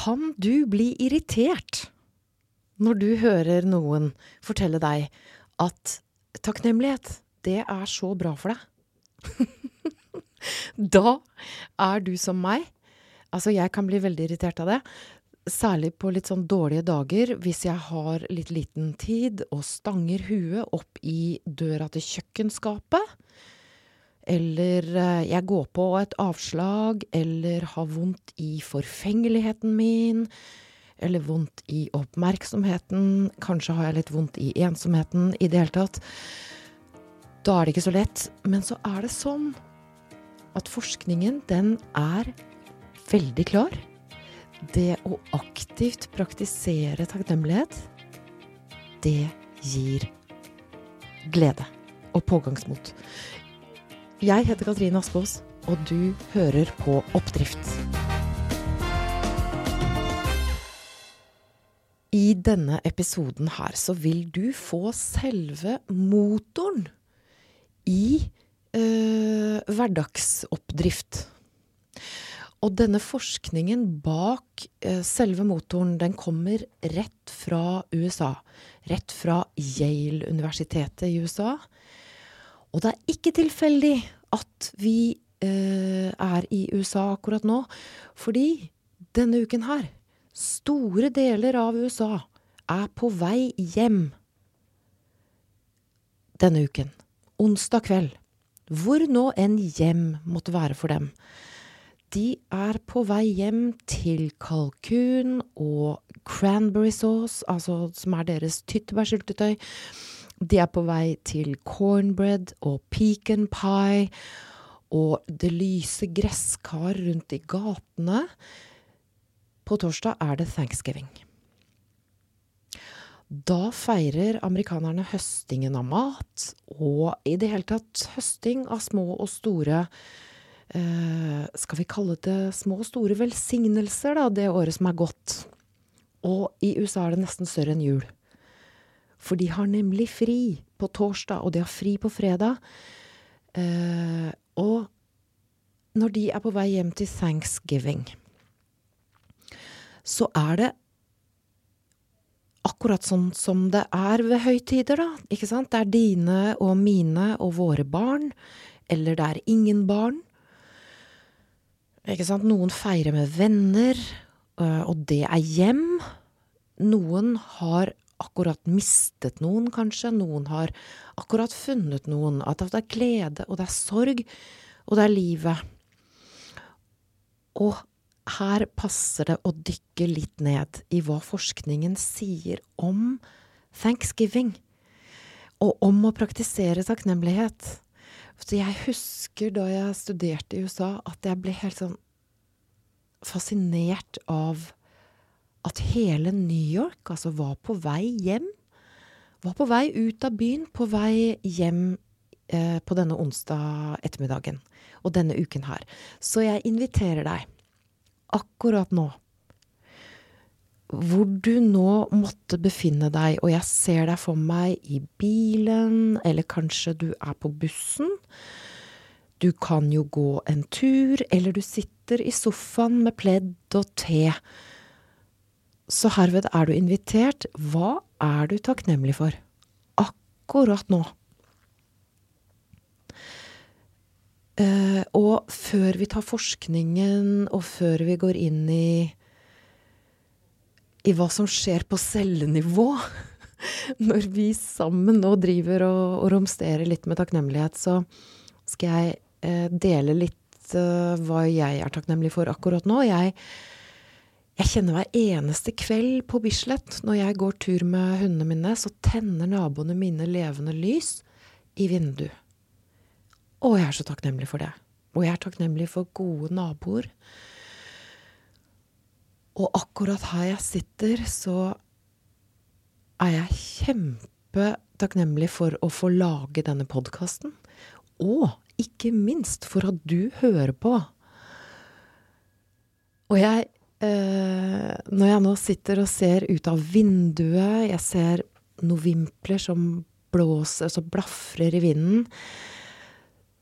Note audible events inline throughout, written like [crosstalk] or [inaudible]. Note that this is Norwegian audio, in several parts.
Kan du bli irritert når du hører noen fortelle deg at takknemlighet, det er så bra for deg? [laughs] da er du som meg. Altså, jeg kan bli veldig irritert av det. Særlig på litt sånn dårlige dager, hvis jeg har litt liten tid og stanger huet opp i døra til kjøkkenskapet. Eller eh, jeg går på et avslag, eller har vondt i forfengeligheten min. Eller vondt i oppmerksomheten. Kanskje har jeg litt vondt i ensomheten i det hele tatt. Da er det ikke så lett. Men så er det sånn at forskningen, den er veldig klar. Det å aktivt praktisere takknemlighet, det gir glede og pågangsmot. Jeg heter Katrine Aspaas, og du hører på Oppdrift. I denne episoden her så vil du få selve motoren i øh, hverdagsoppdrift. Og denne forskningen bak øh, selve motoren, den kommer rett fra USA. Rett fra Yale-universitetet i USA. Og det er ikke tilfeldig at vi eh, er i USA akkurat nå, fordi denne uken her Store deler av USA er på vei hjem denne uken. Onsdag kveld. Hvor nå enn hjem måtte være for dem. De er på vei hjem til kalkun og cranberry sauce, altså som er deres tyttebærsyltetøy. De er på vei til cornbread og pecan pie og det lyse gresskar rundt i gatene. På torsdag er det thanksgiving. Da feirer amerikanerne høstingen av mat, og i det hele tatt høsting av små og store eh, Skal vi kalle det små og store velsignelser, da, det året som er gått. Og i USA er det nesten større enn jul. For de har nemlig fri på torsdag, og de har fri på fredag. Eh, og når de er på vei hjem til thanksgiving så er det akkurat sånn som det er ved høytider, da. Ikke sant? Det er dine og mine og våre barn. Eller det er ingen barn. Ikke sant? Noen feirer med venner, øh, og det er hjem. Noen har akkurat mistet noen, kanskje. Noen har akkurat funnet noen. At det er glede, og det er sorg, og det er livet. Og her passer det å dykke litt ned i hva forskningen sier om thanksgiving, og om å praktisere takknemlighet. Så jeg husker da jeg studerte i USA, at jeg ble helt sånn fascinert av at hele New York altså var på vei hjem. Var på vei ut av byen, på vei hjem eh, på denne onsdag ettermiddagen. Og denne uken her. Så jeg inviterer deg akkurat nå, hvor du nå måtte befinne deg, og jeg ser deg for meg i bilen, eller kanskje du er på bussen. Du kan jo gå en tur, eller du sitter i sofaen med pledd og te. Så herved er du invitert. Hva er du takknemlig for akkurat nå? Uh, og før vi tar forskningen, og før vi går inn i, i hva som skjer på cellenivå, [laughs] når vi sammen nå driver og, og, romsterer litt med takknemlighet, så skal jeg uh, dele litt uh, hva jeg er takknemlig for akkurat nå. Jeg, jeg kjenner hver eneste kveld på Bislett, når jeg går tur med hundene mine, så tenner naboene mine levende lys i vinduet. Og jeg er så takknemlig for det. Og jeg er takknemlig for gode naboer. Og akkurat her jeg sitter, så er jeg kjempetakknemlig for å få lage denne podkasten. Og ikke minst for at du hører på. Og jeg eh, Når jeg nå sitter og ser ut av vinduet, jeg ser noen vimpler som blåser, som blafrer i vinden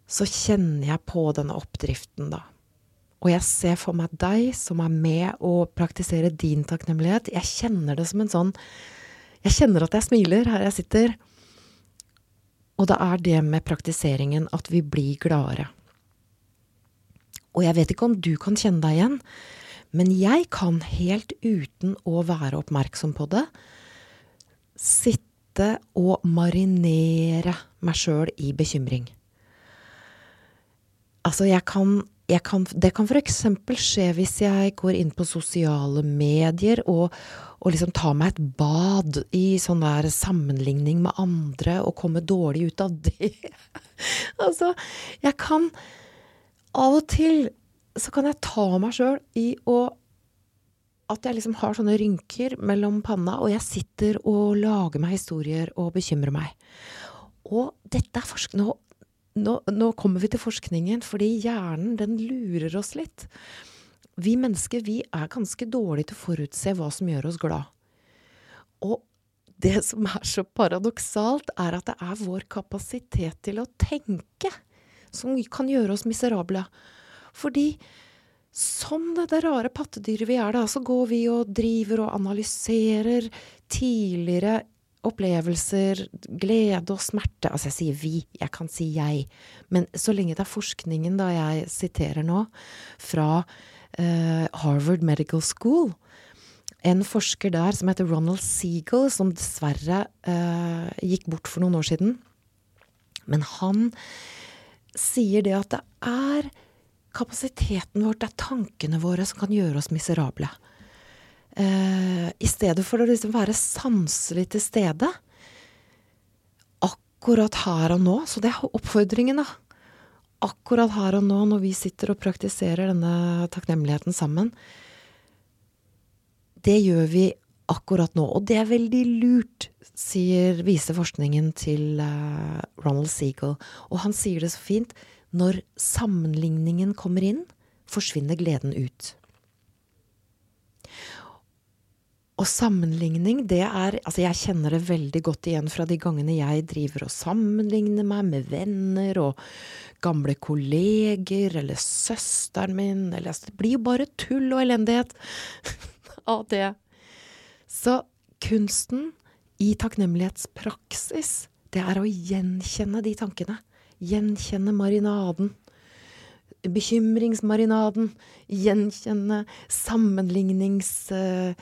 så kjenner jeg på denne oppdriften, da. Og jeg ser for meg deg som er med å praktisere din takknemlighet. Jeg kjenner det som en sånn Jeg kjenner at jeg smiler her jeg sitter. Og det er det med praktiseringen at vi blir gladere. Og jeg vet ikke om du kan kjenne deg igjen, men jeg kan helt uten å være oppmerksom på det, sitte og marinere meg sjøl i bekymring. Altså, jeg kan jeg kan, det kan f.eks. skje hvis jeg går inn på sosiale medier og, og liksom tar meg et bad i sånn der sammenligning med andre og kommer dårlig ut av det. [laughs] altså, jeg kan Av og til så kan jeg ta meg sjøl i å At jeg liksom har sånne rynker mellom panna, og jeg sitter og lager meg historier og bekymrer meg. Og dette er forsk... Nå nå, nå, kommer vi til forskningen, fordi hjernen den lurer oss litt. Vi mennesker vi er ganske dårlige til å forutse hva som gjør oss glad. Og det som er så paradoksalt, er at det er vår kapasitet til å tenke som kan gjøre oss miserable. Fordi som det, det rare pattedyret vi er, da, så går vi og driver og analyserer tidligere opplevelser, glede og smerte Altså, jeg sier vi, jeg kan si jeg. Men så lenge det er forskningen, da jeg siterer nå, fra uh, Harvard Medical School En forsker der som heter Ronald Seagull, som dessverre uh, gikk bort for noen år siden. Men han sier det at det er kapasiteten vår, det er tankene våre, som kan gjøre oss miserable. Uh, I stedet for å liksom være sanselig til stede akkurat her og nå. Så det er oppfordringen, da. Akkurat her og nå, når vi sitter og praktiserer denne takknemligheten sammen. Det gjør vi akkurat nå. Og det er veldig lurt, sier, viser forskningen til uh, Ronald Seagull. Og han sier det så fint. Når sammenligningen kommer inn, forsvinner gleden ut. Og sammenligning, det er Altså, jeg kjenner det veldig godt igjen fra de gangene jeg driver og sammenligner meg med venner og gamle kolleger eller søsteren min, eller altså, Det blir jo bare tull og elendighet [laughs] av det. Så kunsten i takknemlighetspraksis, det er å gjenkjenne de tankene. Gjenkjenne marinaden bekymringsmarinaden, gjenkjenne sammenlignings... Uh,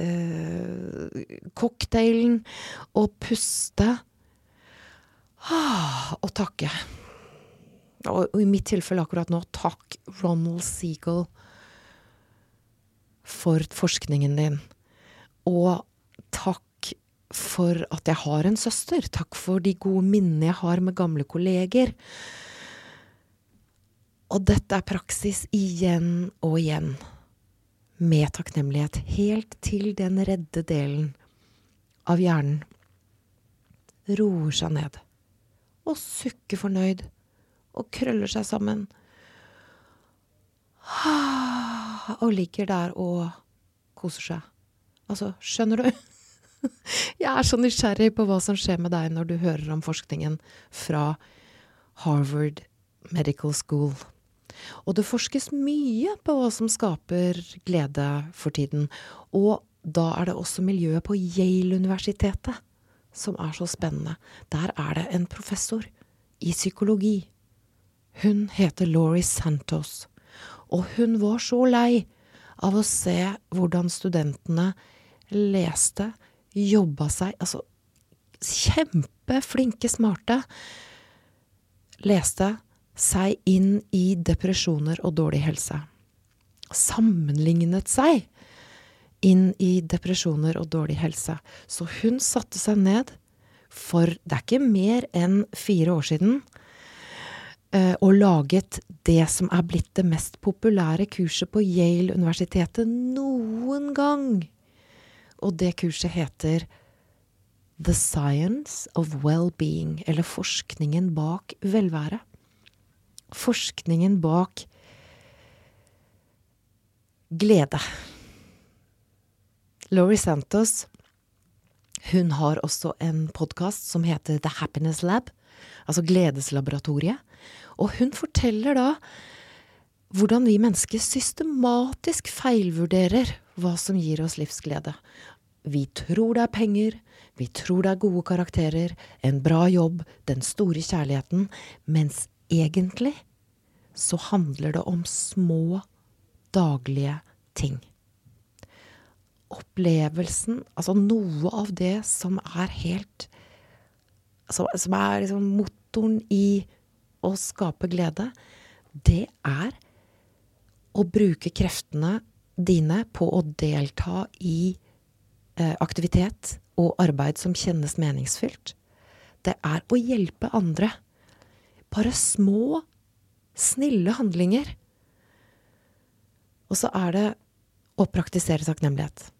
uh, cocktailen og puste. Ah, og takke. Og, og, i mitt tilfelle akkurat nå, takk Ronald Seagull for forskningen din. Og takk for at jeg har en søster. Takk for de gode minnene jeg har med gamle kolleger. Og dette er praksis igjen og igjen med takknemlighet, helt til den redde delen av hjernen roer seg ned og sukker fornøyd og krøller seg sammen og ligger der og koser seg. Altså, skjønner du? [laughs] Jeg er så nysgjerrig på hva som skjer med deg når du hører om forskningen fra Harvard Medical School. Og det forskes mye på hva som skaper glede for tiden. Og da er det også miljøet på Yale-universitetet som er så spennende. Der er det en professor i psykologi. Hun heter Laurie Santos. Og hun var så lei av å se hvordan studentene leste, jobba seg Altså kjempeflinke, smarte. Leste, seg inn i depresjoner og dårlig helse. Sammenlignet seg inn i depresjoner og dårlig helse. Så hun satte seg ned for det er ikke mer enn fire år siden eh, og laget det som er blitt det mest populære kurset på Yale-universitetet noen gang. Og det kurset heter The Science of Well-being, eller forskningen bak velvære forskningen bak glede. Laurie Santos hun har også en podkast som heter The Happiness Lab, altså Gledeslaboratoriet. Og hun forteller da hvordan vi mennesker systematisk feilvurderer hva som gir oss livsglede. Vi tror det er penger, vi tror det er gode karakterer, en bra jobb, den store kjærligheten, mens egentlig så handler det om små, daglige ting. Opplevelsen, altså noe av det som er helt Som er liksom motoren i å skape glede, det er å bruke kreftene dine på å delta i aktivitet og arbeid som kjennes meningsfylt. Det er å hjelpe andre. Bare små, snille handlinger. Og så er det å praktisere takknemlighet.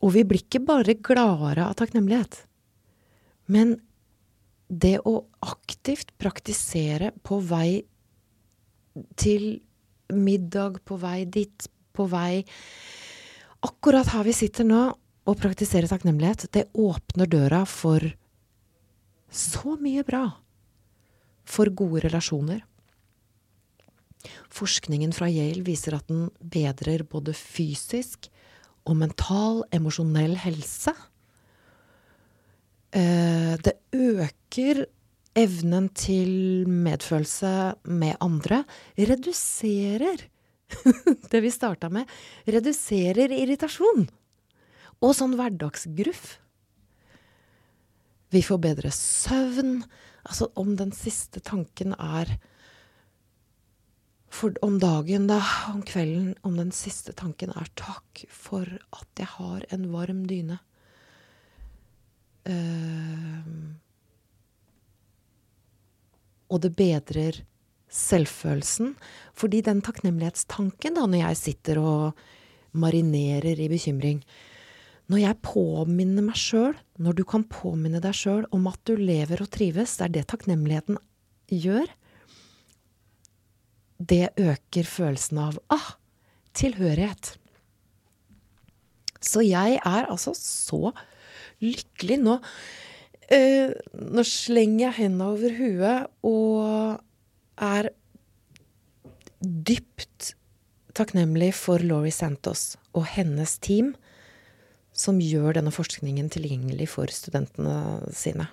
Og vi blir ikke bare gladere av takknemlighet, men det å aktivt praktisere på vei til middag, på vei dit, på vei Akkurat her vi sitter nå og praktiserer takknemlighet, det åpner døra for så mye bra. For gode relasjoner. Forskningen fra Yale viser at den bedrer både fysisk og mental, emosjonell helse. Eh, det øker evnen til medfølelse med andre. Reduserer [laughs] det vi starta med, reduserer irritasjon. Og sånn hverdagsgruff. Vi får bedre søvn. Altså om den siste tanken er for om dagen, da, om kvelden, om den siste tanken er 'takk for at jeg har en varm dyne'. Uh, og det bedrer selvfølelsen. Fordi den takknemlighetstanken, da, når jeg sitter og marinerer i bekymring Når jeg påminner meg sjøl, når du kan påminne deg sjøl om at du lever og trives, det er det takknemligheten gjør. Det øker følelsen av ah, tilhørighet. Så jeg er altså så lykkelig nå. Uh, nå slenger jeg hendene over huet og er dypt takknemlig for Laurie Santos og hennes team, som gjør denne forskningen tilgjengelig for studentene sine.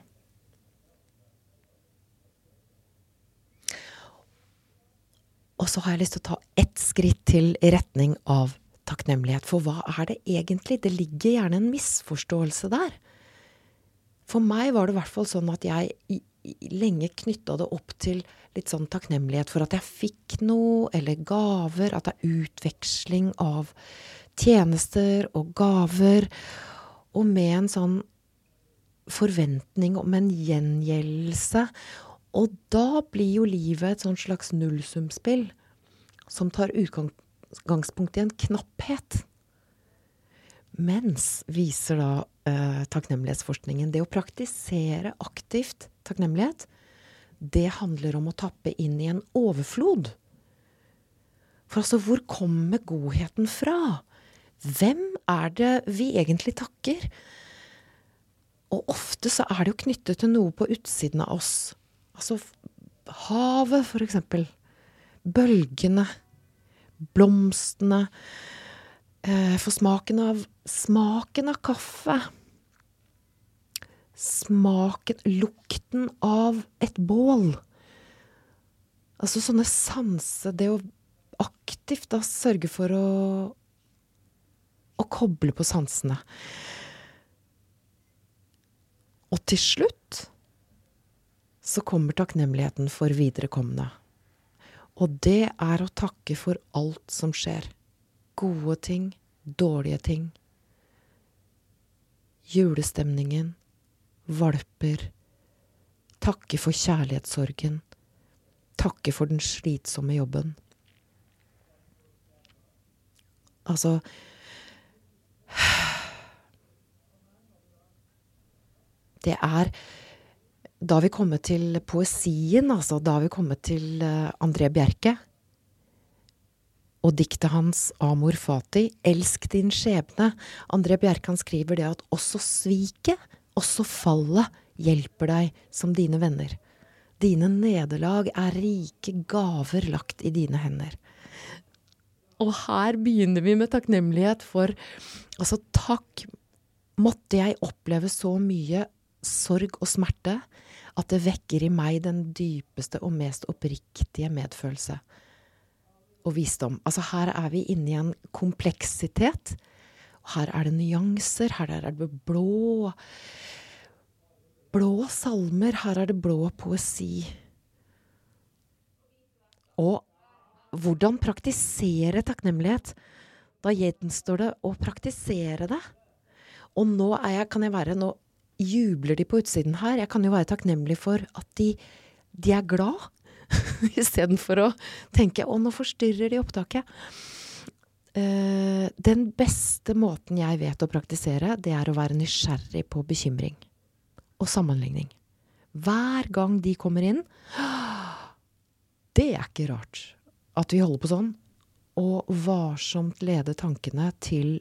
Og så har jeg lyst til å ta ett skritt til i retning av takknemlighet. For hva er det egentlig? Det ligger gjerne en misforståelse der. For meg var det i hvert fall sånn at jeg lenge knytta det opp til litt sånn takknemlighet for at jeg fikk noe, eller gaver. At det er utveksling av tjenester og gaver. Og med en sånn forventning om en gjengjeldelse. Og da blir jo livet et sånn slags nullsumspill som tar utgangspunkt i en knapphet. Mens, viser da eh, takknemlighetsforskningen, det å praktisere aktivt takknemlighet, det handler om å tappe inn i en overflod. For altså, hvor kommer godheten fra? Hvem er det vi egentlig takker? Og ofte så er det jo knyttet til noe på utsiden av oss. Altså havet, for eksempel. Bølgene. Blomstene. Eh, for smaken av Smaken av kaffe smaken, lukten av et bål. Altså sånne sanse Det å aktivt da sørge for å å koble på sansene. Og til slutt så kommer takknemligheten for viderekomne. Og det er å takke for alt som skjer. Gode ting, dårlige ting. Julestemningen, valper, takke for kjærlighetssorgen, takke for den slitsomme jobben. Altså Det er Da har vi kommet til poesien, altså. Da har vi kommet til uh, André Bjerke. Og diktet hans Amor fati, Elsk din skjebne. André Bjerkan skriver det at også sviket også fallet hjelper deg som dine venner. Dine nederlag er rike gaver lagt i dine hender. Og her begynner vi med takknemlighet for Altså, takk måtte jeg oppleve så mye sorg og smerte at det vekker i meg den dypeste og mest oppriktige medfølelse og visdom. Altså, her er vi inne i en kompleksitet. Her er det nyanser, her er det blå Blå salmer, her er det blå poesi. Og hvordan praktisere takknemlighet? Da gjenstår det å praktisere det. Og nå jeg, kan jeg være Nå jubler de på utsiden her. Jeg kan jo være takknemlig for at de, de er glad, [laughs] istedenfor å tenke 'å, nå forstyrrer de opptaket'. Uh, den beste måten jeg vet å praktisere, det er å være nysgjerrig på bekymring og sammenligning. Hver gang de kommer inn [gasps] Det er ikke rart at vi holder på sånn. Og varsomt lede tankene til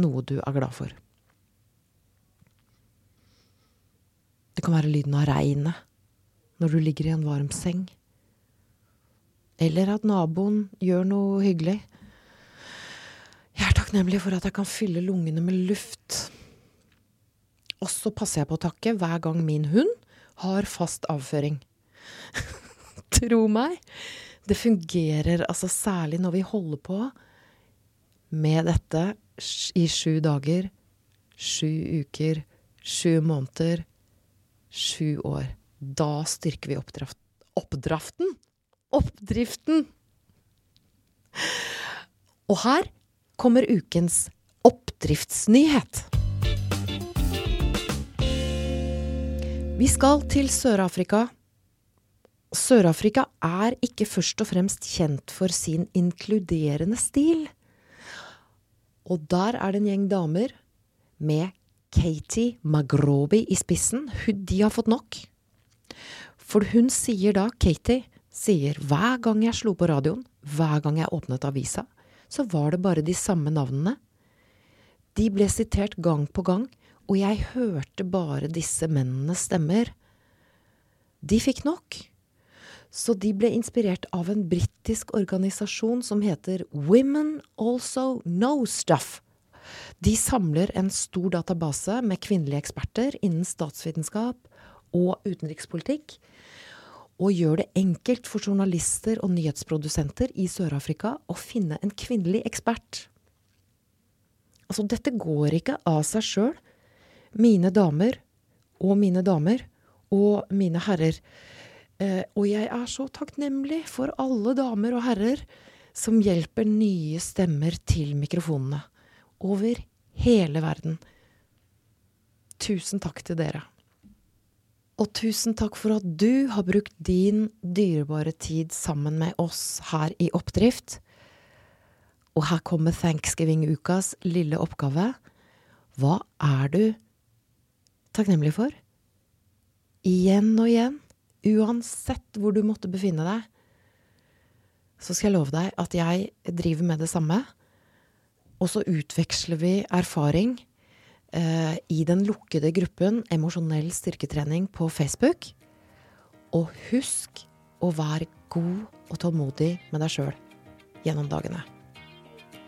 noe du er glad for. Det kan være lyden av regnet når du ligger i en varm seng. Eller at naboen gjør noe hyggelig. Jeg er takknemlig for at jeg kan fylle lungene med luft. Og så passer jeg på å takke hver gang min hund har fast avføring. [laughs] Tro meg, det fungerer altså særlig når vi holder på med dette i sju dager, sju uker, sju måneder, sju år. Da styrker vi oppdraft, oppdraften. Oppdriften! Og her kommer ukens oppdriftsnyhet. Vi skal til Sør-Afrika. Sør-Afrika er ikke først og fremst kjent for sin inkluderende stil. Og der er det en gjeng damer med Katie Magrobi i spissen. De har fått nok. For hun sier da, Katie, sier hver gang jeg slo på radioen, hver gang jeg åpnet avisa, så var det bare de samme navnene. De ble sitert gang på gang, og jeg hørte bare disse mennenes stemmer. De fikk nok. Så de ble inspirert av en britisk organisasjon som heter Women Also Know Stuff. De samler en stor database med kvinnelige eksperter innen statsvitenskap og utenrikspolitikk, og gjør det enkelt for journalister og nyhetsprodusenter i Sør-Afrika å finne en kvinnelig ekspert. Altså, dette går ikke av seg sjøl. Mine damer og mine damer og mine herrer. Eh, og jeg er så takknemlig for alle damer og herrer som hjelper nye stemmer til mikrofonene over hele verden. Tusen takk til dere. Og tusen takk for at du har brukt din dyrebare tid sammen med oss her i Oppdrift. Og her kommer thanksgiving-ukas lille oppgave. Hva er du takknemlig for? Igjen og igjen, uansett hvor du måtte befinne deg, så skal jeg love deg at jeg driver med det samme. Og så utveksler vi erfaring eh, i den lukkede gruppen Emosjonell styrketrening på Facebook. Og husk å være god og tålmodig med deg sjøl gjennom dagene.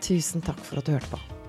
Tusen takk for at du hørte på.